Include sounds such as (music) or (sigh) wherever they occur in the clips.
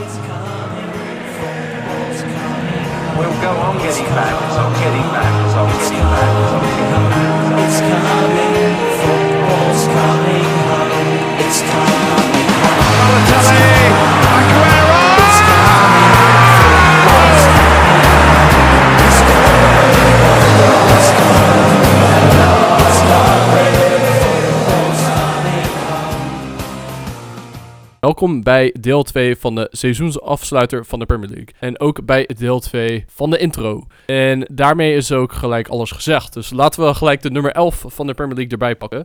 We'll go on getting back, I'm getting back, I'm getting back, I'm getting back. It's coming, Welkom bij deel 2 van de seizoensafsluiter van de Premier League. En ook bij deel 2 van de intro. En daarmee is ook gelijk alles gezegd. Dus laten we gelijk de nummer 11 van de Premier League erbij pakken.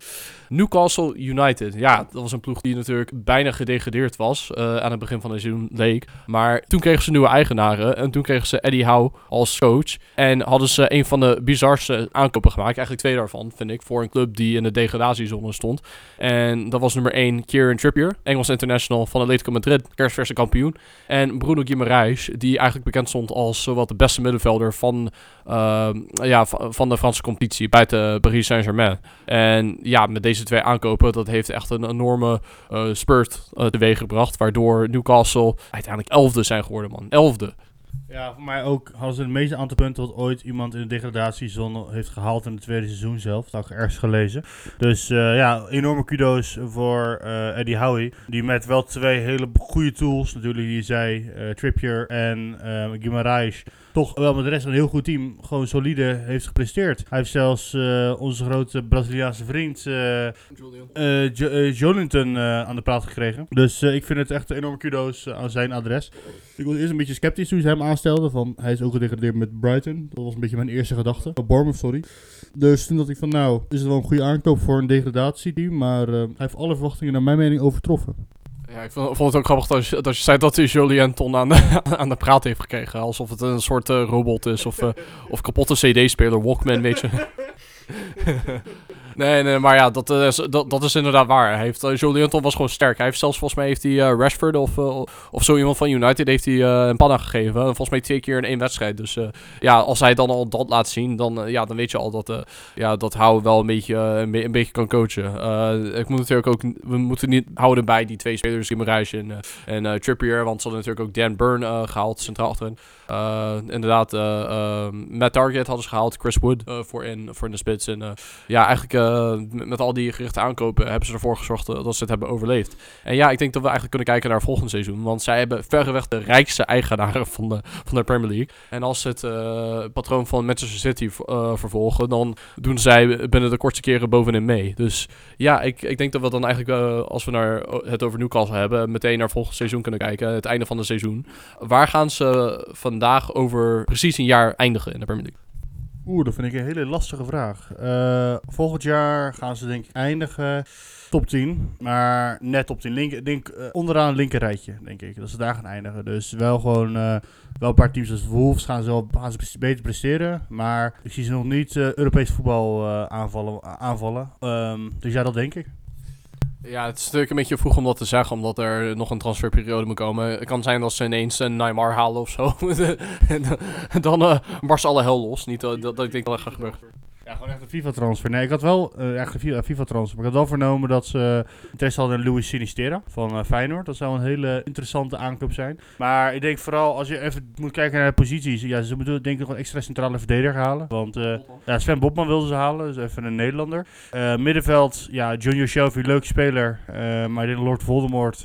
Newcastle United. Ja, dat was een ploeg die natuurlijk bijna gedegradeerd was eh, aan het begin van het seizoen leek. Maar toen kregen ze nieuwe eigenaren en toen kregen ze Eddie Howe als coach. En hadden ze een van de bizarste aankopen gemaakt. Eigenlijk twee daarvan, vind ik, voor een club die in de degradatiezone stond. En dat was nummer 1 Kieran Trippier, Engels international van Atletico Madrid, kerstverse kampioen. En Bruno Guimaraes, die eigenlijk bekend stond als zowat de beste middenvelder van, ehm, ja, van, de Franse competitie buiten Paris Saint-Germain. En ja, met deze twee aankopen, dat heeft echt een enorme eh, spurt uh, teweeggebracht. Waardoor Newcastle uiteindelijk elfde zijn geworden, man. Elfde. Ja, voor mij ook hadden ze het meeste aantal punten wat ooit iemand in de degradatiezone heeft gehaald in het tweede seizoen zelf. Dat had ik ergens gelezen. Dus eh, ja, enorme kudo's voor eh, Eddie Howe. Die met wel twee hele goede tools, natuurlijk die zei, eh, Trippier en uh, Guimaraes, toch wel met de rest een heel goed team gewoon solide heeft gepresteerd. Hij heeft zelfs uh, onze grote Braziliaanse vriend uh, uh, jo Jolinton aan de praat gekregen. Dus ik vind het echt enorme kudo's aan zijn adres. Ik was eerst een beetje sceptisch toen ze hem Van, hij is ook gedegradeerd met Brighton. Dat was een beetje mijn eerste gedachte. Oh, Bournemouth, sorry. Dus toen dacht ik van nou, is het wel een goede aankoop voor een degradatieteam. Maar hij heeft alle verwachtingen naar mijn mening overtroffen. Ja, ik vond, vond het ook grappig dat je, dat je zei dat hij Julien Ton aan de, (laughs) aan de praat heeft gekregen. Alsof het een soort uh, robot is of, uh, of kapotte CD-speler, Walkman, weet je. (laughs) nee, nee, maar ja, dat, is, dat, dat is inderdaad waar. Hij heeft, uh, was gewoon sterk. Hij heeft zelfs, volgens mij heeft hij uh, Rashford of, of zo iemand van United heeft hij een panna gegeven. Volgens mij twee keer in één wedstrijd. Dus ja, als hij dan al dat laat zien, dan, ja, dan weet je al dat, ja, dat Hou wel een beetje, een, een, beetje kan coachen. ik moet natuurlijk ook, we moeten niet houden bij die twee spelers, Guimaraes en, en Trippier. Want ze hadden natuurlijk ook Dan Burn gehaald, centraal achterin. Inderdaad, Matt Target hadden ze gehaald, Chris Wood voor, in, voor in de spits. En ja, eigenlijk uh, met al die gerichte aankopen hebben ze ervoor gezorgd dat ze het hebben overleefd. En ja, ik denk dat we eigenlijk kunnen kijken naar volgend seizoen. Want zij hebben verreweg de rijkste eigenaren van de, van de Premier League. En als ze het uh, patroon van Manchester City uh, vervolgen, dan doen zij binnen de kortste keren bovenin mee. Dus ja, ik, ik denk dat we dan eigenlijk, als we naar het over Newcastle hebben, meteen naar volgend seizoen kunnen kijken. Het einde van het seizoen. Waar gaan ze vandaag over precies een jaar eindigen in de Premier League? Oeh, dat vind ik een hele lastige vraag. Uh, volgend jaar gaan ze denk ik eindigen top 10. Maar net top 10. Link, denk, uh, onderaan linker rijtje, denk ik. Dat ze daar gaan eindigen. Dus wel gewoon... Uh, wel een paar teams als Wolves gaan ze, wel, gaan ze beter presteren. Maar ik zie ze nog niet Europees voetbal aanvallen. aanvallen. Um, dus ja, dat denk ik. Ja, het is natuurlijk een beetje vroeg om dat te zeggen, omdat er nog een transferperiode moet komen. Het kan zijn dat ze ineens een Neymar halen of zo. en (laughs) dan uh, barst alle hel los. Niet dat, dat ik denk dat dat gaat gebeuren. Ja, gewoon echt een FIFA-transfer. Nee, ik had wel uh, echt een FIFA-transfer. Maar ik had wel vernomen dat ze interesse hadden in Luis Sinistera van uh, Feyenoord. Dat zou een hele interessante aankoop zijn. Maar ik denk vooral, als je even moet kijken naar de posities. Ja, ze moeten denk ik nog een extra centrale verdediger halen. Want ja, Sven Botman wilden ze halen. Dus even een Nederlander. middenveld, ja, Junior Shelby, leuke speler. maar ik denk Lord Voldemort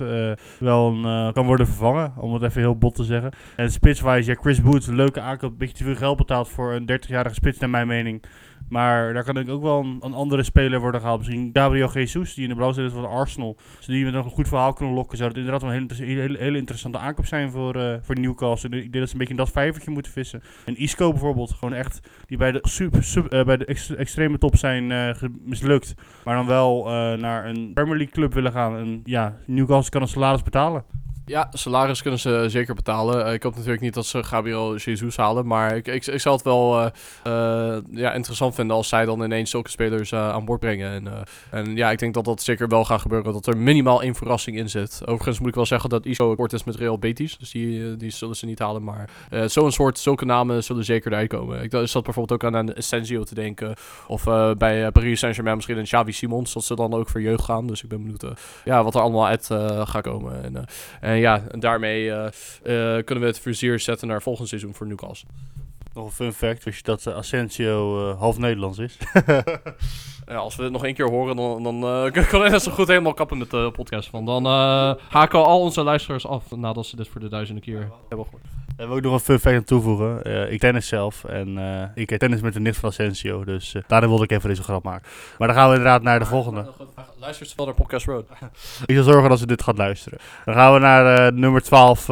wel een, kan worden vervangen. Om het even heel bot te zeggen. En spitswise, ja, Chris Booth, leuke aankoop. Een beetje te veel geld betaald voor een 30-jarige spits, naar mijn mening. Maar daar kan ik ook wel een, een, andere speler worden gehaald. Misschien Gabriel Jesus, die in de blauw zit van Arsenal. Dus die we nog een goed verhaal kunnen lokken. Zou het inderdaad wel een hele, hele, interessante aankoop zijn voor, uh, voor Newcastle. Ik denk dat ze een beetje in dat vijvertje moeten vissen. En Isco bijvoorbeeld, gewoon echt, die bij de, super, super, uh, bij de ex, extreme top zijn uh, mislukt. Maar dan wel naar een Premier League club willen gaan. En ja, Newcastle kan een salaris betalen. Ja, salaris kunnen ze zeker betalen. Uh, ik hoop natuurlijk niet dat ze Gabriel Jesus halen. Maar ik, ik, zou het wel uh, uh, ja, interessant vinden als zij dan ineens zulke spelers aan boord brengen. En, en ja, ik denk dat dat zeker wel gaat gebeuren. Dat er minimaal één verrassing in zit. Overigens moet ik wel zeggen dat Isco kort is met Real Betis. Dus die, die zullen ze niet halen. Maar zo'n soort, zulke namen zullen zeker eruit komen. Ik zat bijvoorbeeld ook aan een Essenzio te denken. Of bij Paris Saint-Germain misschien een Xavi Simons. Dat ze dan ook voor jeugd gaan. Dus ik ben benieuwd ja, wat er allemaal uit gaat komen. En, en ja, en daarmee eh, eh, kunnen we het vizier zetten naar volgend seizoen voor Newcastle. Nog een fun fact, wist je dat uh, Asensio uh, half Nederlands is? (laughs) ja, als we het nog één keer horen, dan, dan uh, (laughs) kan ik net zo goed helemaal kappen met de podcast van. Dan haken we al onze luisteraars af nadat ze dit voor de duizende keer hebben gehoord. En wil ik nog een fun fact aan toevoegen. Uh, ik tennis zelf en uh, ik tennis met de nicht van Asensio. Dus uh, daarom wilde ik even deze grap maken. Maar dan gaan we inderdaad naar de volgende. Luister ze wel naar Podcast Road. (laughs) ik zal zorgen dat ze dit gaat luisteren. Dan gaan we naar nummer 12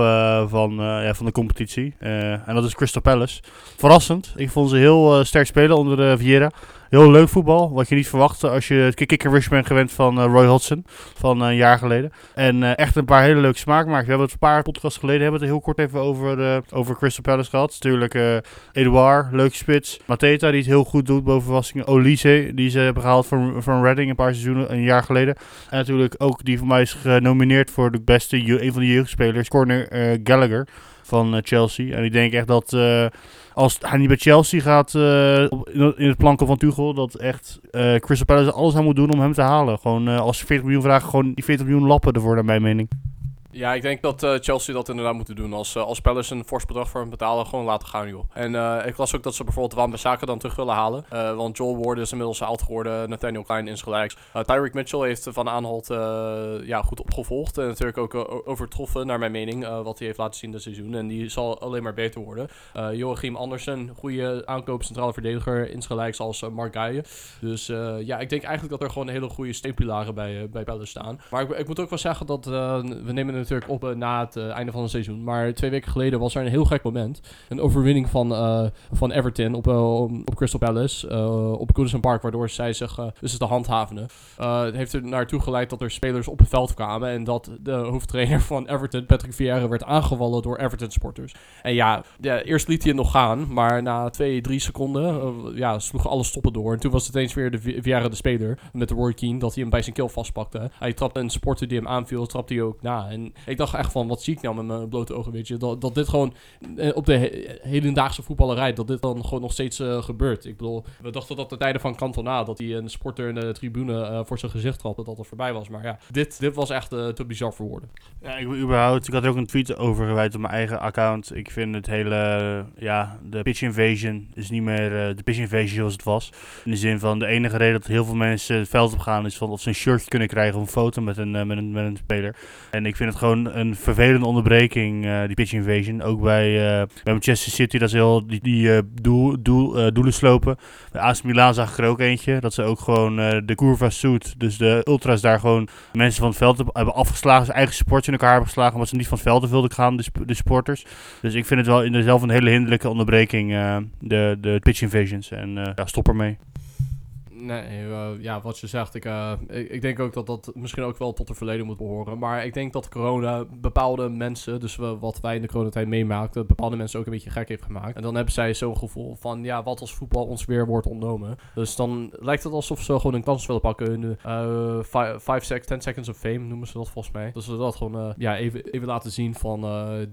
van, ja, van de competitie. en dat is Crystal Palace. Verrassend. Ik vond ze heel sterk spelen onder Vieira. Heel leuk voetbal, wat je niet verwachtte als je het kicker bent gewend van uh, Roy Hodgson van uh, een jaar geleden. En uh, echt een paar hele leuke smaakmakers. We hebben het een paar podcasts geleden hebben het heel kort even over, over Crystal Palace gehad. Natuurlijk Edouard, leuke spits. Mateta, die het heel goed doet boven verwassingen. Olise, die ze hebben gehaald van, van Reading een paar seizoenen, een jaar geleden. En natuurlijk ook die van mij is genomineerd voor de beste, een van de jeugdspelers, Corner Gallagher van Chelsea. En ik denk echt dat als hij niet bij Chelsea gaat uh, in het planken van Tuchel, dat echt uh, Crystal Palace alles aan moet doen om hem te halen. Gewoon als ze 40 miljoen vragen, gewoon die 40 miljoen lappen ervoor, naar mijn mening. Ja, ik denk dat uh, Chelsea dat inderdaad moeten doen. Als, uh, als Palace een fors bedrag voor hem betalen, gewoon laten gaan, joh. En uh, ik las ook dat ze bijvoorbeeld Wan Bissaka dan terug willen halen. want Joel Ward is inmiddels oud geworden. Nathaniel Klein is gelijks. Tyreek Mitchell heeft Van Aanholt ja, goed opgevolgd. En natuurlijk ook overtroffen, naar mijn mening, wat hij heeft laten zien dit seizoen. En die zal alleen maar beter worden. Joachim Andersen, goede aankoop centrale verdediger, insgelijks als Mark Guijen. Dus ja, ik denk eigenlijk dat er gewoon hele goede steunpilaren bij, bij Palace staan. Maar ik, ik, moet ook wel zeggen dat we nemen op uh, na het uh, einde van het seizoen. Maar twee weken geleden was er een heel gek moment. Een overwinning van, uh, van Everton op, op Crystal Palace. op Goodison Park. Waardoor zij zich dus de handhavende. het heeft er naartoe geleid dat er spelers op het veld kwamen. En dat de hoofdtrainer van Everton, Patrick Vieira, werd aangevallen door Everton supporters. En ja, ja eerst liet hij het nog gaan. Maar na twee, drie seconden ja, sloegen alle stoppen door. En toen was het eens weer de Vieira de speler. Met de Roy Keane. Dat hij hem bij zijn keel vastpakte. Hij trapte een supporter die hem aanviel. Trapte hij ook na. En ik dacht echt van, wat zie ik nou met mijn blote ogen, weet je. Dat, dat dit gewoon eh, op de he hedendaagse voetballerij, dat dit dan gewoon nog steeds uh, gebeurt. Ik bedoel, we dachten dat de tijden van Cantona, dat hij een sporter in de tribune uh, voor zijn gezicht had, dat dat er voorbij was. Maar ja, dit, dit was echt te bizar voor woorden. Ja, ik, überhaupt, ik had er ook een tweet over gewijd op mijn eigen account. Ik vind het hele, ja, de pitch invasion is niet meer de pitch invasion zoals het was. In de zin van, de enige reden dat heel veel mensen het veld op gaan, is van of ze een shirtje kunnen krijgen of een foto met een, met een, met een speler. En ik vind het gewoon een vervelende onderbreking, uh, die pitch invasion. Ook bij, uh, bij Manchester City, dat ze heel die, die uh, doel, doel, doelen slopen. Bij AC Milan zag ik er ook eentje. Dat ze ook gewoon de Curva Suit, dus de ultras daar gewoon mensen van het veld hebben afgeslagen. Zijn eigen supporters in elkaar hebben geslagen, omdat ze niet van het veld wilden gaan, de, supporters. Dus ik vind het wel in zelf een hele hinderlijke onderbreking, de, de pitch invasions. En ja, stop ermee. Nee, uh, ja, wat je zegt, ik, uh, ik, ik, denk ook dat dat misschien ook wel tot het verleden moet behoren. Maar ik denk dat corona bepaalde mensen, dus we, wat wij in de coronatijd meemaakten, bepaalde mensen ook een beetje gek heeft gemaakt. En dan hebben zij zo'n gevoel van, ja, wat als voetbal ons weer wordt ontnomen. Dus dan lijkt het alsof ze gewoon een kans willen pakken. In de 5 uh, sec 10 seconds of fame noemen ze dat volgens mij. Dus ze dat gewoon ja, even, even laten zien van,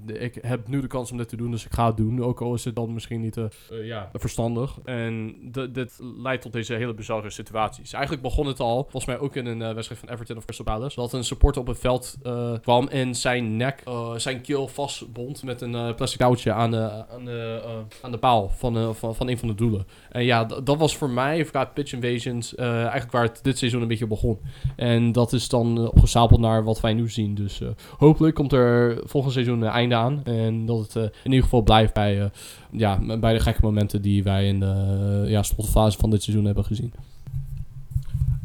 ik heb nu de kans om dit te doen, dus ik ga het doen. Ook al is het dan misschien niet ja, verstandig. En dit leidt tot deze hele bizarre situaties. Eigenlijk begon het al, volgens mij ook in een uh, wedstrijd van Everton of Crystal Palace, dat een supporter op het veld uh, kwam en zijn nek, uh, zijn keel vastbond met een plastic touwtje aan de, aan de, aan de paal van, van, van een van de doelen. En ja, dat was voor mij, qua pitch invasions, eigenlijk waar het dit seizoen een beetje begon. En dat is dan opgestapeld naar wat wij nu zien. Dus hopelijk komt er volgend seizoen een einde aan. En dat het in ieder geval blijft bij, ja, bij de gekke momenten die wij in de ja, slotfase van dit seizoen hebben gezien.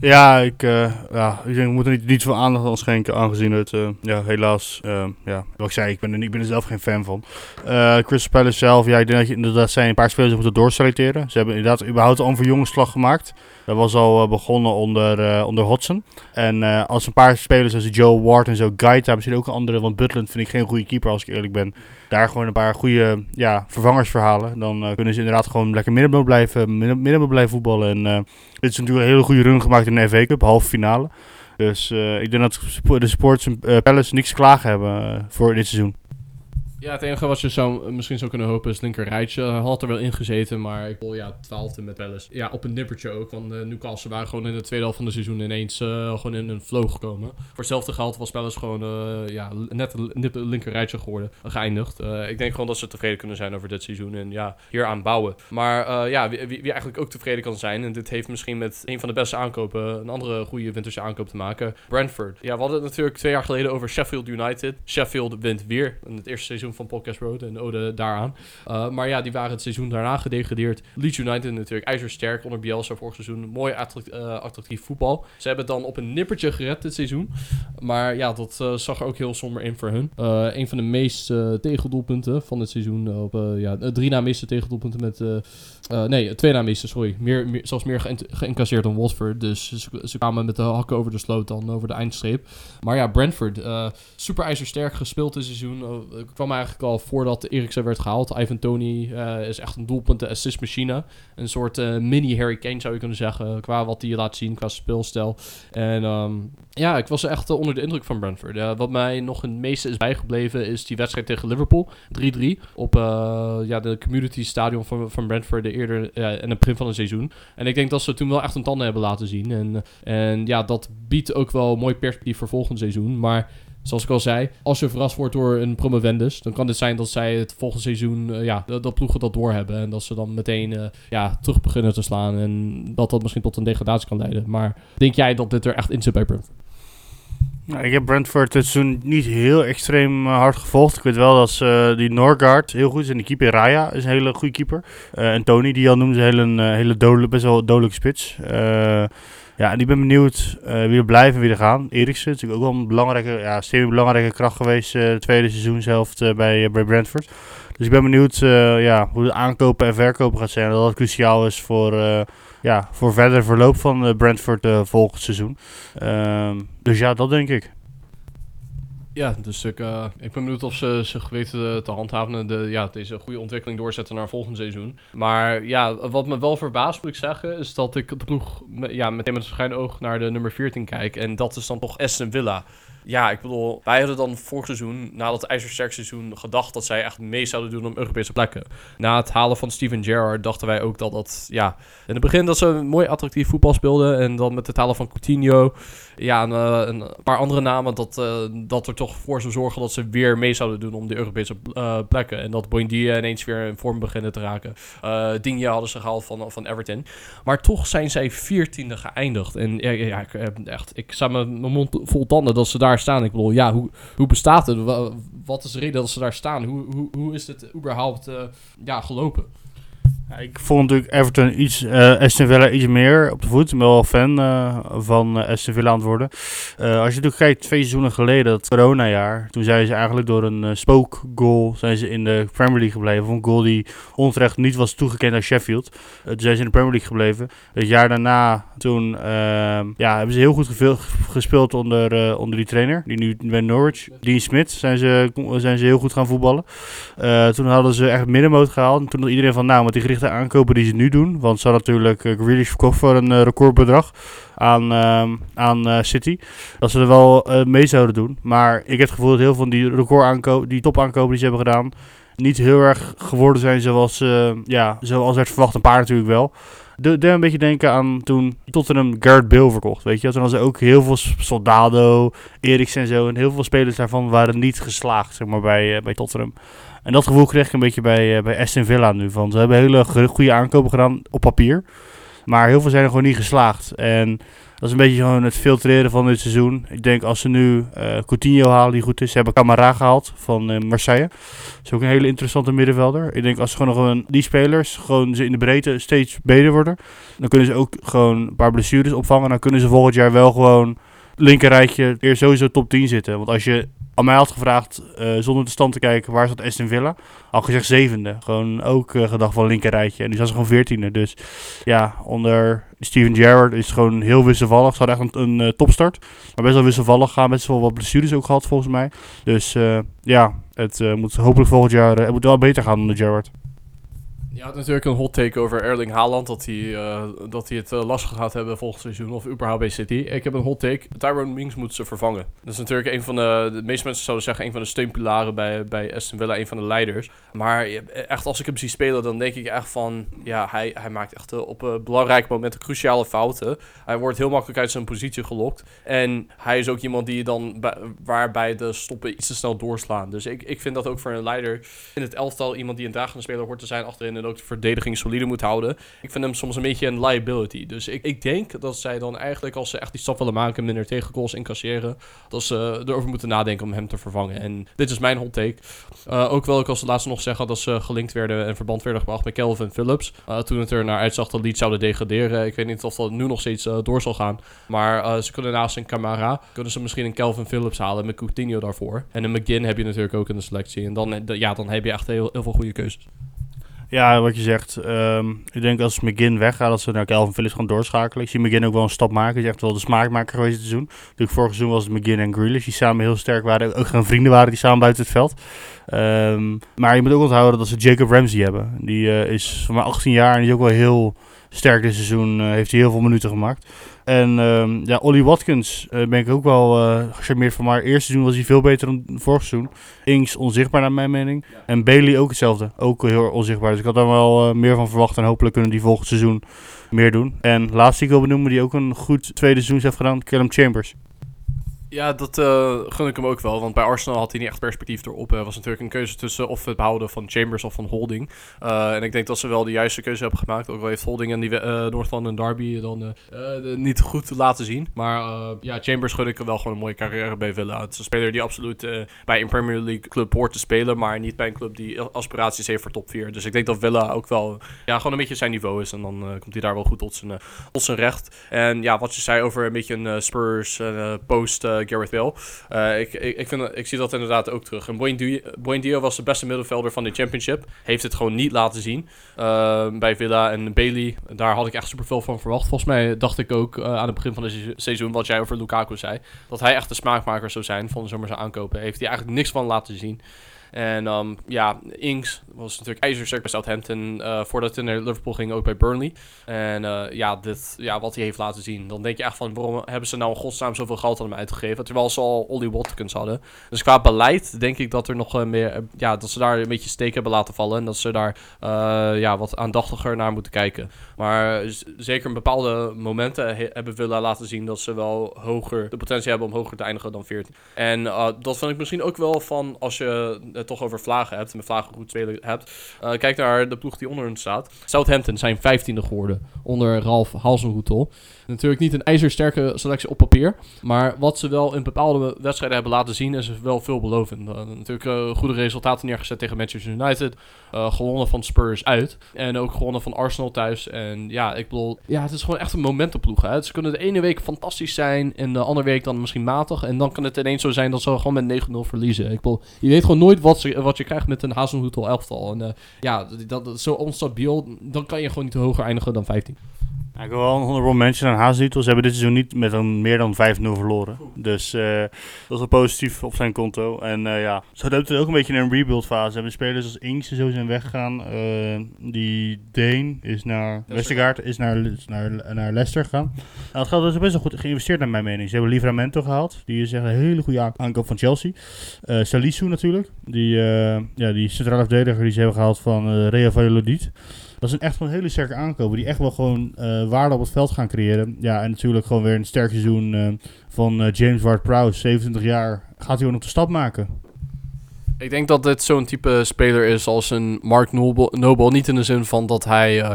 Ja, ik, uh, ja, ik denk we moeten niet, niet veel aandacht aan schenken, aangezien het, uh, ja, helaas, uh, ja, wat ik zei, ik ben, er, ik ben er zelf geen fan van. Chris Palace zelf, ja, ik denk dat je inderdaad zijn een paar spelers moeten doorselecteren. Ze hebben inderdaad überhaupt al een verjongingsslag gemaakt. Dat was al begonnen onder, onder Hodgson. En als een paar spelers zoals Joe Ward en zo, Gaita, misschien ook een andere, want Butland vind ik geen goede keeper als ik eerlijk ben. Daar gewoon een paar goede ja, vervangers verhalen. Dan kunnen ze inderdaad gewoon lekker middenbel blijven, middenbel blijven voetballen. En dit is natuurlijk een hele goede run gemaakt in de FA Cup, halve finale. Dus ik denk dat de Sports Palace niks klagen hebben voor dit seizoen. Ja, het enige wat je zou, eh, misschien zou kunnen hopen is linker rijtje. Hij had er wel in gezeten, maar ik wil ja, twaalfde met wel eens. Ja, op een nippertje ook. Want uh, Newcastle waren gewoon in de tweede helft van de seizoen ineens uh, gewoon in een flow gekomen. Voor hetzelfde geld was wel eens gewoon ja, net een linker rijtje geworden, geëindigd. ik denk gewoon dat ze tevreden kunnen zijn over dit seizoen en ja, hier aan bouwen. Maar ja, wie, wie, eigenlijk ook tevreden kan zijn, en dit heeft misschien met een van de beste aankopen, een andere goede winterse aankoop te maken, Brentford. Ja, we hadden het natuurlijk twee jaar geleden over Sheffield United. Sheffield wint weer in het eerste seizoen van Podcast Road en ode daaraan. Uh, maar ja, die waren het seizoen daarna gedegradeerd. Leeds United natuurlijk ijzersterk onder Bielsa vorig seizoen. Mooi uh, attractief voetbal. Ze hebben het dan op een nippertje gered dit seizoen. Maar ja, dat uh, zag er ook heel somber in voor hun. een van de meeste tegendoelpunten van het seizoen. Op, ja, drie na meeste tegendoelpunten met... nee, twee na meeste, sorry. Meer, meer, zelfs meer geïncasseerd dan Watford. Dus ze, kwamen met de hakken over de sloot dan over de eindstreep. Maar ja, Brentford, super ijzersterk gespeeld dit seizoen. kwam eigenlijk al voordat Eriksen werd gehaald. Ivan Tony uh, is echt een doelpunt assist machine. Een soort uh, mini Harry Kane zou je kunnen zeggen. Qua wat hij laat zien, qua speelstijl. En um, ja, ik was echt uh, onder de indruk van Brentford. wat mij nog het meeste is bijgebleven is die wedstrijd tegen Liverpool. 3-3 op ja, de community stadion van, van Brentford de eerder in het begin van het seizoen. En ik denk dat ze toen wel echt een tanden hebben laten zien. En, en ja, dat biedt ook wel mooi perspectief voor volgend seizoen. Maar zoals ik al zei, als je verrast wordt door een promovendus, dan kan het zijn dat zij het volgende seizoen, uh, ja, dat, ploegen dat doorhebben. En dat ze dan meteen uh, ja, terug beginnen te slaan. En dat dat misschien tot een degradatie kan leiden. Maar denk jij dat dit er echt in zit bij Brentford? Nou, ik heb Brentford het seizoen niet heel extreem uh, hard gevolgd. Ik weet wel dat ze, die Norgard heel goed is. En die keeper Raya is een hele goede keeper. en Tony, die al noemde, is een hele, hele best wel dodelijke spits. Ja, en ik ben benieuwd uh, wie er blijven en wie er gaan. Eriksen, natuurlijk ook wel een belangrijke, ja, semi-belangrijke kracht geweest uh, tweede seizoenshelft uh, bij, bij Brentford. Dus ik ben benieuwd ja, hoe de aankopen en verkopen gaat zijn. Dat dat cruciaal is voor, ja, voor verder verloop van Brentford volgend seizoen. Ehm, dus ja, dat denk ik. Ja, dus ik, uh, ik ben benieuwd of ze zich weten te handhaven en de, ja, deze goede ontwikkeling doorzetten naar volgend seizoen. Maar ja, wat me wel verbaast moet ik zeggen, is dat ik de ploeg ja, meteen met een schijn oog naar de nummer 14 kijk. En dat is dan toch Aston Villa. Ja, ik bedoel, wij hadden dan vorig seizoen, na dat ijzersterk seizoen, gedacht dat zij echt mee zouden doen om Europese plekken. Na het halen van Steven Gerrard dachten wij ook dat dat, ja, in het begin dat ze een mooi attractief voetbal speelden. En dan met het halen van Coutinho, ja, een, eh, een paar andere namen, dat, uh, dat er toch voor zou zorgen dat ze weer mee zouden doen om de Europese uh, plekken. En dat Boindia ineens weer in vorm beginnen te raken. Uh, hadden ze gehaald van, van Everton. Maar toch zijn zij veertiende geëindigd. En ja, ja ik, echt, ik sta mijn mond vol tanden dat ze daar staan. Ik bedoel, ja, hoe, hoe bestaat het? Wat is de reden dat ze daar staan? Hoe, hoe, hoe is het überhaupt ja, gelopen? Ik vond natuurlijk Everton iets, uh, Aston Villa iets meer op de voet. Ik ben wel fan uh, van uh, Aston Villa aan het worden. als je natuurlijk kijkt, twee seizoenen geleden, het coronajaar, toen zijn ze eigenlijk door een spookgoal zijn ze in de Premier League gebleven. Een goal die onterecht niet was toegekend aan Sheffield. toen zijn ze in de Premier League gebleven. Het jaar daarna, toen ehm, ja, hebben ze heel goed gespeeld onder, onder die trainer, die nu bij Norwich. Dean Smith zijn ze, zijn ze heel goed gaan voetballen. toen hadden ze echt middenmoot gehaald. En toen had iedereen van, nou, met die gerichte aankopen die ze nu doen. Want ze hadden natuurlijk uh, verkocht voor een uh, recordbedrag aan, uh, aan uh, City. Dat ze er wel mee zouden doen. Maar ik heb het gevoel dat heel veel van die recordaankopen, die topaankopen die ze hebben gedaan, niet heel erg geworden zijn zoals, ja, zoals werd verwacht. Een paar natuurlijk wel. De, de een beetje denken aan toen Tottenham Garrett Bill verkocht. Weet je, toen hadden ze ook heel veel Soldado, Eriksen en zo. En heel veel spelers daarvan waren niet geslaagd zeg maar, bij, bij Tottenham. En dat gevoel kreeg ik een beetje bij, uh, bij Aston Villa nu. Van, ze hebben hele goede aankopen gedaan op papier. Maar heel veel zijn er gewoon niet geslaagd. En dat is een beetje gewoon het filtreren van dit seizoen. Ik denk als ze nu uh, Coutinho halen die goed is. Ze hebben Camara gehaald van uh, Marseille. Dat is ook een hele interessante middenvelder. Ik denk als ze gewoon een, die spelers gewoon ze in de breedte steeds beter worden. Dan kunnen ze ook gewoon een paar blessures opvangen. Dan kunnen ze volgend jaar wel gewoon linkerrijtje eerst sowieso top 10 zitten. Want als je al mij had gevraagd, uh, zonder de stand te kijken, waar zat Aston Villa? Al gezegd zevende. Gewoon ook gedacht van linkerrijtje. En nu zijn ze gewoon veertiende. Dus ja, onder Steven Gerrard is het gewoon heel wisselvallig. Ze hadden echt een, een uh, topstart. Maar best wel wisselvallig gaan. Best wel wat blessures ook gehad volgens mij. Dus ja, het moet hopelijk volgend jaar het moet wel beter gaan onder Gerrard. Je natuurlijk een hot take over Erling Haaland, dat hij, eh, dat hij het eh, lastig gaat hebben volgend seizoen, of überhaupt bij City. Ik heb een hot take. Tyrone Mings moet ze vervangen. Dat is natuurlijk een van de, de meeste mensen zouden zeggen, een van de steunpilaren bij, bij Aston Villa, een van de leiders. Maar je- echt, als ik hem zie spelen, dan denk ik echt van, ja, hij, hij maakt echt eh, op eh, belangrijke momenten cruciale fouten. Hij wordt heel makkelijk uit zijn positie gelokt. En hij is ook iemand die je dan, bij- waarbij de stoppen iets te snel doorslaan. Dus ik, ik vind dat ook voor een leider in het elftal iemand die een dragende speler hoort te zijn achterin en ook de verdediging solide moet houden. Ik vind hem soms een beetje een liability. Dus ik, ik denk dat zij dan eigenlijk, als ze echt die stap willen maken, minder tegengoals incasseren, dat ze erover moeten nadenken om hem te vervangen. En dit is mijn hot take. Eh, ook wil ik als laatste nog zeggen dat ze gelinkt werden en verband werden gebracht met Calvin Phillips. Eh, toen het er naar uitzag dat Leeds zouden degraderen. Ik weet niet of dat nu nog steeds eh, door zal gaan. Maar ze kunnen naast een Camara, kunnen ze misschien een Calvin Phillips halen met Coutinho daarvoor. En een McGinn heb je natuurlijk ook in de selectie. En dan, ja, dan heb je echt heel, heel veel goede keuzes. Ja, wat je zegt. ehm, ik denk als McGinn weggaat, dat ze naar Calvin Phillips gaan doorschakelen. Ik zie McGinn ook wel een stap maken. Hij is echt wel de smaakmaker geweest dit seizoen. Natuurlijk vorig seizoen was het McGinn en Grealish die samen heel sterk waren. Ook gewoon vrienden waren die samen buiten het veld. Ehm, maar je moet ook onthouden dat ze Jacob Ramsey hebben. Die eh, is van maar 18 jaar en die is ook wel heel sterk dit seizoen. eh, heeft hij heel veel minuten gemaakt. En ehm, ja, Ollie Watkins eh, ben ik ook wel eh gecharmeerd van. Maar eerste seizoen was hij veel beter dan vorig seizoen. Inks onzichtbaar naar mijn mening. En Bailey ook hetzelfde. Ook heel onzichtbaar. Dus ik had daar wel meer van verwacht. En hopelijk kunnen die volgend seizoen meer doen. En laatst die ik wil benoemen, die ook een goed tweede seizoen heeft gedaan. Callum Chambers. Ja, dat eh, gun ik hem ook wel. Want bij Arsenal had hij niet echt perspectief erop. Er was natuurlijk een keuze tussen of het behouden van Chambers of van Holding. Eh, en ik denk dat ze wel de juiste keuze hebben gemaakt. Ook al heeft Holding en die uh, North London Derby dan eh, eh, niet goed laten zien. Maar eh, ja, Chambers gun ik wel gewoon een mooie carrière bij Villa. Het is een speler die absoluut eh, bij een Premier League club hoort te spelen. Maar niet bij een club die aspiraties heeft voor top 4. Dus ik denk dat Villa ook wel ja, gewoon een beetje zijn niveau is. En dan eh, komt hij daar wel goed tot zijn, tot zijn recht. En ja, wat je zei over een beetje een Spurs post... Gareth Bale. Uh, ik, ik, ik, vind, ik zie dat inderdaad ook terug. En Buendia was de beste middenvelder van de Championship. Heeft het gewoon niet laten zien uh, bij Villa en Bailey. Daar had ik echt superveel van verwacht. Volgens mij dacht ik ook aan het begin van het se seizoen, wat jij over Lukaku zei, dat hij echt de smaakmaker zou zijn van de zomerse aankopen. Heeft hij eigenlijk niks van laten zien. En um, ja, Inks was natuurlijk ijzersterk bij Southampton. Uh, voordat hij naar Liverpool ging, ook bij Burnley. En uh, ja, dit, ja, wat hij heeft laten zien. Dan denk je echt van, waarom hebben ze nou in godsnaam zoveel geld aan hem uitgegeven? Terwijl ze al Ollie Watkins hadden. Dus qua beleid denk ik dat er nog uh, meer... ja, dat ze daar een beetje steek hebben laten vallen. En dat ze daar ja, wat aandachtiger naar moeten kijken. Maar zeker in bepaalde momenten hebben Villa laten zien... dat ze wel hoger, de potentie hebben om hoger te eindigen dan 14. En dat vind ik misschien ook wel van, als je toch over vlagen hebt, en met vlagen goed hebt. Uh, kijk naar de ploeg die onder staat. Southampton zijn 15e geworden onder Ralf Hasenhoetel. Natuurlijk niet een ijzersterke selectie op papier, maar wat ze wel in bepaalde wedstrijden hebben laten zien is wel veelbelovend. Uh, natuurlijk uh, goede resultaten neergezet tegen Manchester United, uh, gewonnen van Spurs uit en ook gewonnen van Arsenal thuis. En ja, ik bedoel, ja, het is gewoon echt een momentenploeg. Hè? Ze kunnen de ene week fantastisch zijn en de andere week dan misschien matig en dan kan het ineens zo zijn dat ze gewoon met 9-0 verliezen. Ik bedoel, je weet gewoon nooit wat, ze, wat je krijgt met een Hazelhoetel elftal. En uh, ja, dat, dat zo onstabiel. Dan kan je gewoon niet hoger eindigen dan 15. Ja, ik wil wel een honorable mention aan Hazelhoetel. Ze hebben dit seizoen niet met een meer dan 5-0 verloren. Dus uh, dat is wel positief op zijn konto. En uh, ja, ze hadden ook een beetje in een rebuild fase. Ze hebben spelers als Inks en zo zijn weggegaan. Uh, die Deen is naar Westergaard, is naar, naar, naar Leicester gegaan. Nou, het geld is best wel goed geïnvesteerd naar mijn mening. Ze hebben Livramento gehaald. Die is echt een hele goede aankoop van Chelsea. Uh, Salisu natuurlijk. Die, ja, die centrale verdediger die ze hebben gehaald van Real Valladolid. Dat is een echt een hele sterke aankoop. Die echt wel gewoon uh, waarde op het veld gaan creëren. Ja, en natuurlijk gewoon weer een sterk seizoen uh, van uh, James Ward-Prowse, 27 jaar. Gaat hij ook nog de stap maken? Ik denk dat dit zo'n type speler is als een Mark Noble. Noble niet in de zin van dat hij uh,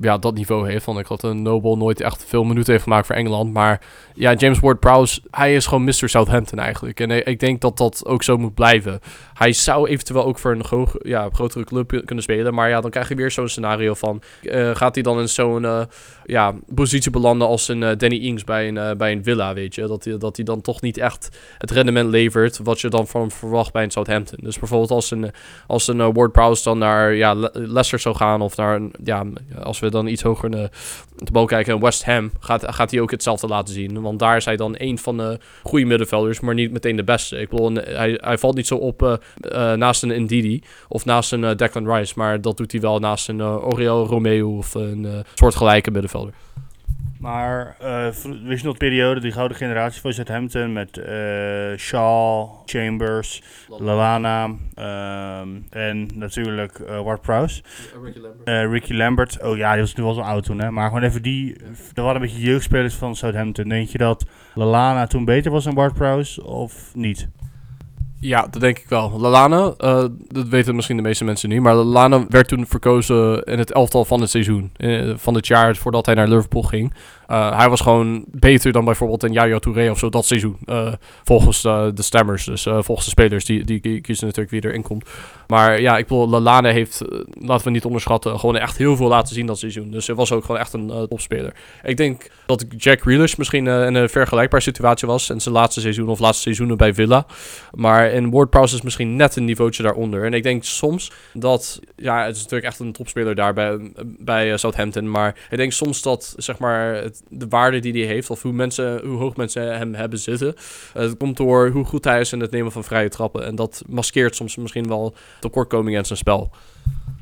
ja, dat niveau heeft. Want ik had een Noble nooit echt veel minuten heeft gemaakt voor Engeland. Maar ja, James Ward-Prowse, hij is gewoon Mr. Southampton eigenlijk. En ik denk dat dat ook zo moet blijven. Hij zou eventueel ook voor een ja, grotere club kunnen spelen. Maar ja, dan krijg je weer zo'n scenario van... Uh, gaat hij dan in zo'n ja, positie belanden als een Danny Ings bij een, bij een Villa, weet je? Dat hij dat dan toch niet echt het rendement levert wat je dan van verwacht bij een Southampton. Dus bijvoorbeeld als een, als een eh, Ward Prowse dan naar ja, Le- Leicester zou gaan of naar, ja, als we dan iets hoger uh, te boven kijken, en West Ham, gaat, gaat hij ook hetzelfde laten zien. Want daar is hij dan een van de goede middenvelders, maar niet meteen de beste. Ik bedoel, hij, hij valt niet zo op eh, eh, naast een Ndidi of naast een eh, Declan Rice, maar dat doet hij wel naast een Oriel Romeo of een soortgelijke middenvelder. Maar uh, wist je nog de periode, die gouden generatie van Southampton met uh, Shaw, Chambers, Lallana um, en natuurlijk uh, Ward Prowse. Ricky Lambert. Ricky Lambert. Oh ja, die was nu wel zo oud toen, hè. Maar gewoon even die... Er waren een beetje jeugdspelers van Southampton. Denk je dat Lallana toen beter was dan Ward Prowse of niet? Ja, dat denk ik wel. Lallana, uh, dat weten misschien de meeste mensen niet, maar Lallana werd toen verkozen in het elftal van het seizoen. Uh, van het jaar voordat hij naar Liverpool ging. Uh, hij was gewoon beter dan bijvoorbeeld een Yaya Touré of zo dat seizoen. Uh, volgens uh, de stemmers, dus volgens de spelers, die, die kiezen natuurlijk wie erin komt. Maar ja, ik bedoel, Lallana heeft, laten we niet onderschatten, gewoon echt heel veel laten zien dat seizoen. Dus hij was ook gewoon echt een topspeler. Ik denk dat Jack Grealish misschien in een vergelijkbare situatie was in zijn laatste seizoen of laatste seizoenen bij Villa. Maar in Ward Prowse is misschien net een niveautje daaronder. En ik denk soms dat, ja, het is natuurlijk echt een topspeler daar bij, bij Southampton. Maar ik denk soms dat, zeg maar, de waarde die hij heeft, of hoe, mensen, hoe hoog mensen hem hebben zitten. Het komt door hoe goed hij is in het nemen van vrije trappen. En dat maskeert soms misschien wel tekortkomingen in zijn spel.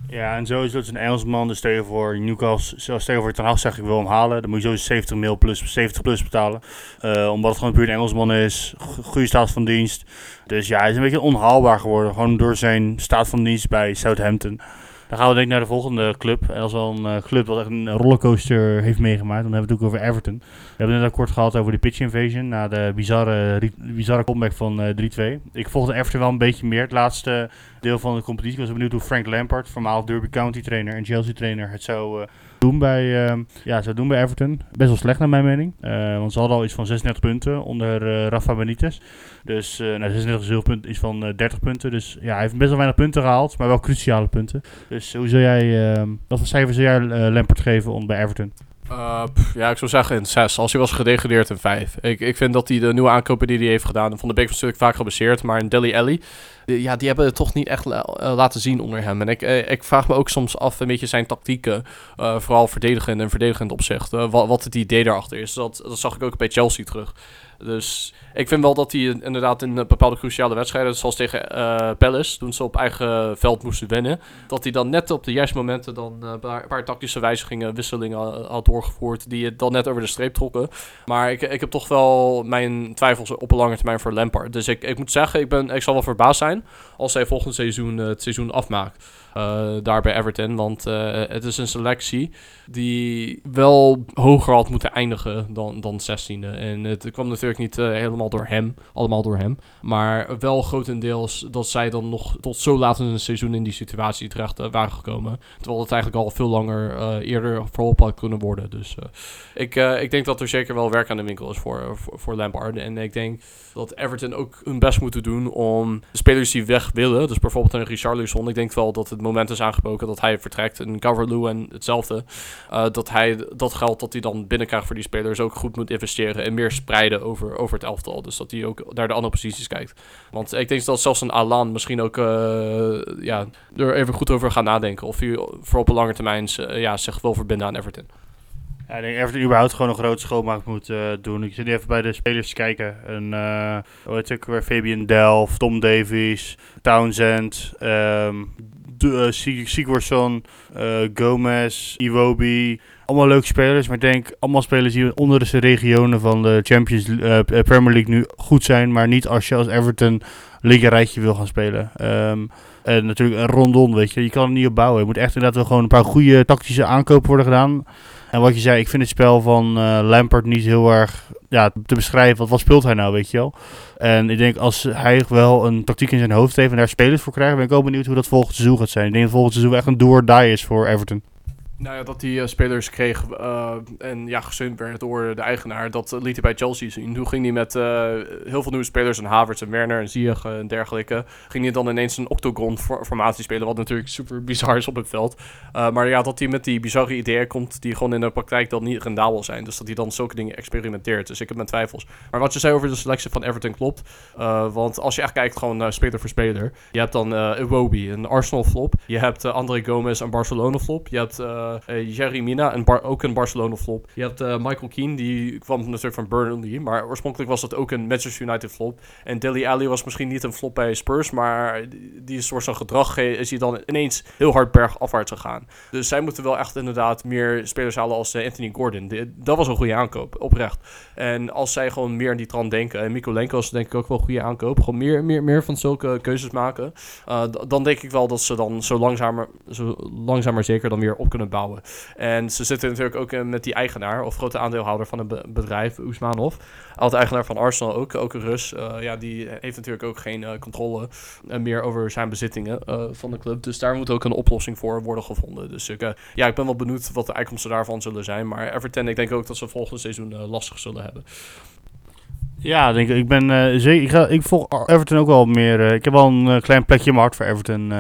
Ja, en sowieso is een Engelsman. Dus je voor Newcastle, stel je voor Ten Hag zeg ik wil hem halen. Dan moet je sowieso 70 mil plus, 70 plus betalen. Uh, omdat het gewoon puur een Engelsman is. Goede staat van dienst. Dus ja, hij is een beetje onhaalbaar geworden. Gewoon door zijn staat van dienst bij Southampton. Dan gaan we denk ik naar de volgende club. Dat is wel een uh, club wat echt een rollercoaster heeft meegemaakt. Dan hebben we het ook over Everton. We hebben net al kort gehad over de pitch invasion. Na de bizarre, bizarre comeback van uh, 3-2. Ik volgde Everton wel een beetje meer. Het laatste deel van de competitie. Ik was benieuwd hoe Frank Lampard, voormalig Derby County trainer en Chelsea trainer, het zou uh, doen bij, uh, ja, zou doen bij Everton. Best wel slecht naar mijn mening. Uh, want ze hadden al iets van 36 punten onder Rafa Benitez. Dus nou, 36 punten is van 30 punten. Dus ja, hij heeft best wel weinig punten gehaald, maar wel cruciale punten. Dus hoe zou jij, uh, wat voor cijfer zou jij Lampard geven om bij Everton? Pff, ja, ik zou zeggen een 6. Als hij was gedegradeerd een 5. Ik, ik vind dat hij de nieuwe aankopen die hij heeft gedaan... Van de Beek was natuurlijk vaak gebaseerd. Maar in Delhi Alley... Die, ja, die hebben het toch niet echt la uh, laten zien onder hem. En ik, ik vraag me ook soms af een beetje zijn tactieken. Vooral verdedigend en verdedigend opzicht. wat, wat het idee daarachter is. Dat, dat zag ik ook bij Chelsea terug. Dus ik vind wel dat hij inderdaad in bepaalde cruciale wedstrijden, zoals tegen uh, Palace, toen ze op eigen veld moesten winnen, dat hij dan net op de juiste momenten dan uh, een paar, paar tactische wijzigingen, wisselingen had doorgevoerd, die het dan net over de streep trokken. Maar ik, ik heb toch wel mijn twijfels op een lange termijn voor Lampard. Dus ik, ik moet zeggen, ik, ben, ik zal wel verbaasd zijn als hij volgend seizoen uh, het seizoen afmaakt. Uh, daar bij Everton. Want uh, het is een selectie die wel hoger had moeten eindigen dan, dan 16e. En het kwam natuurlijk niet helemaal door hem, allemaal door hem. Maar wel grotendeels dat zij dan nog tot zo laat in het seizoen in die situatie terecht waren gekomen. Terwijl het eigenlijk al veel langer eerder voorop had kunnen worden. Dus ik, ik denk dat er zeker wel werk aan de winkel is voor, voor, voor Lampard. En ik denk dat Everton ook hun best moeten doen om spelers die weg willen. Dus bijvoorbeeld een Richarlison. Ik denk wel dat het moment is aangebroken dat hij vertrekt. En Calvert-Lewin en hetzelfde. Uh, dat hij dat geld dat hij dan binnenkrijgt voor die spelers ook goed moet investeren. En meer spreiden over, over het elftal. Dus dat hij ook naar de andere posities kijkt. Want ik denk dat zelfs een Alan misschien ook uh, ja, er even goed over gaat nadenken. Of hij voor op een lange termijn uh, ja, zich wil verbinden aan Everton. Ja, ik denk Everton überhaupt gewoon een grote schoonmaak moet uh, doen. Ik zit even bij de spelers te kijken. En, uh, hoe heet ik weer? Fabian Delft, Tom Davies, Townsend, um, Sigurdsson, Gomez, Iwobi. Allemaal leuke spelers, maar ik denk allemaal spelers die onder de regionen van de Champions Premier League nu goed zijn. Maar niet als je als Everton Liga rijtje wil gaan spelen. Um, en natuurlijk een rondon, weet je. Je kan het niet opbouwen. Je moet echt inderdaad wel gewoon een paar goede tactische aankopen worden gedaan. En wat je zei, ik vind het spel van uh, Lampard niet heel erg ja, te beschrijven. Wat, wat speelt hij nou, weet je wel? En ik denk als hij wel een tactiek in zijn hoofd heeft en daar spelers voor krijgt, ben ik ook benieuwd hoe dat volgend seizoen gaat zijn. Ik denk dat volgend seizoen echt een do or die is voor Everton. Nou ja, dat hij eh, spelers kreeg eh, en ja, gesteund werd door de eigenaar, dat eh, liet hij bij Chelsea zien. Toen ging hij met heel veel nieuwe spelers, en Havertz en Werner en Ziyech en dergelijke, ging hij dan ineens een octagon for- formatie spelen, wat natuurlijk (laughs) super bizar is op het veld. Maar ja, dat hij met die bizarre ideeën komt die gewoon in de praktijk dan niet rendabel zijn. Dus dat hij dan zulke dingen experimenteert. Dus ik heb mijn twijfels. Maar wat je zei over de selectie van Everton klopt. Want als je echt kijkt gewoon speler voor speler. Je hebt dan Iwobi, een Arsenal flop. Je hebt André Gomez, een Barcelona flop. Je hebt Jerry Mina, een ook een Barcelona flop. Je hebt Michael Keane, die kwam natuurlijk van Burnley. Maar oorspronkelijk was dat ook een Manchester United flop. En Dele Alli was misschien niet een flop bij Spurs. Maar die is door zijn gedrag is hij dan ineens heel hard bergafwaarts gegaan. Dus zij moeten wel echt inderdaad meer spelers halen als Anthony Gordon. Dat was een goede aankoop, oprecht. En als zij gewoon meer in die trant denken, en Mikolenko is denk ik ook wel een goede aankoop, gewoon meer, meer, meer van zulke keuzes maken, dan denk ik wel dat ze dan zo langzamer, zo langzamer zeker dan weer op kunnen bouwen. En ze zitten natuurlijk ook uh, met die eigenaar, of grote aandeelhouder van een be bedrijf, Oesmanov, oud-eigenaar van Arsenal ook, ook een Rus. Uh, ja, die heeft natuurlijk ook geen controle meer over zijn bezittingen van de club. Dus daar moet ook een oplossing voor worden gevonden. Dus ik, ja, ik ben wel benieuwd wat de uitkomsten daarvan zullen zijn. Maar Everton, ik denk ook dat ze volgend seizoen lastig zullen hebben. Ja, denk ik. Ik ben zeker. Ik, ga, ik volg Everton ook wel meer. Ik heb wel een klein plekje in mijn hart voor Everton.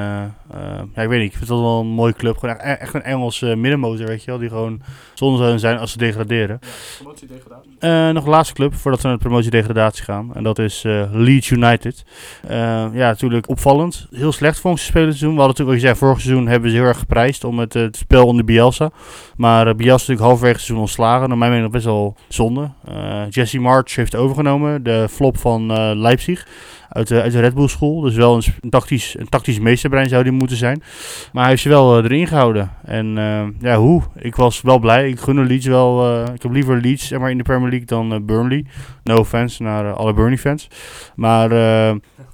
Ja, ik weet niet. Ik vind het wel een mooie club. Gewoon echt, echt een Engelse middenmotor, weet je wel. Die gewoon zonde zouden zijn als ze degraderen. Ja, promotie-degradatie. nog een laatste club voordat we naar de promotie-degradatie gaan. En dat is Leeds United. ja, natuurlijk opvallend. Heel slecht volgens het spelen seizoen. We hadden natuurlijk, je zei, vorig seizoen hebben ze heel erg geprijsd om het, het spel onder Bielsa. Maar Bielsa is natuurlijk halverwege het seizoen ontslagen. Naar mijn mening best wel zonde. Jesse March heeft overgenomen de flop van Leipzig uit de, uit de Red Bull School. Dus wel een, tactisch, een tactisch meesterbrein zou die moeten zijn. Maar hij heeft ze wel uh, erin gehouden. En uh, ja, hoe? Ik was wel blij. Ik gun Leeds wel. ik heb liever Leeds zeg maar, in de Premier League dan Burnley. No offense naar alle Burnley fans. Maar...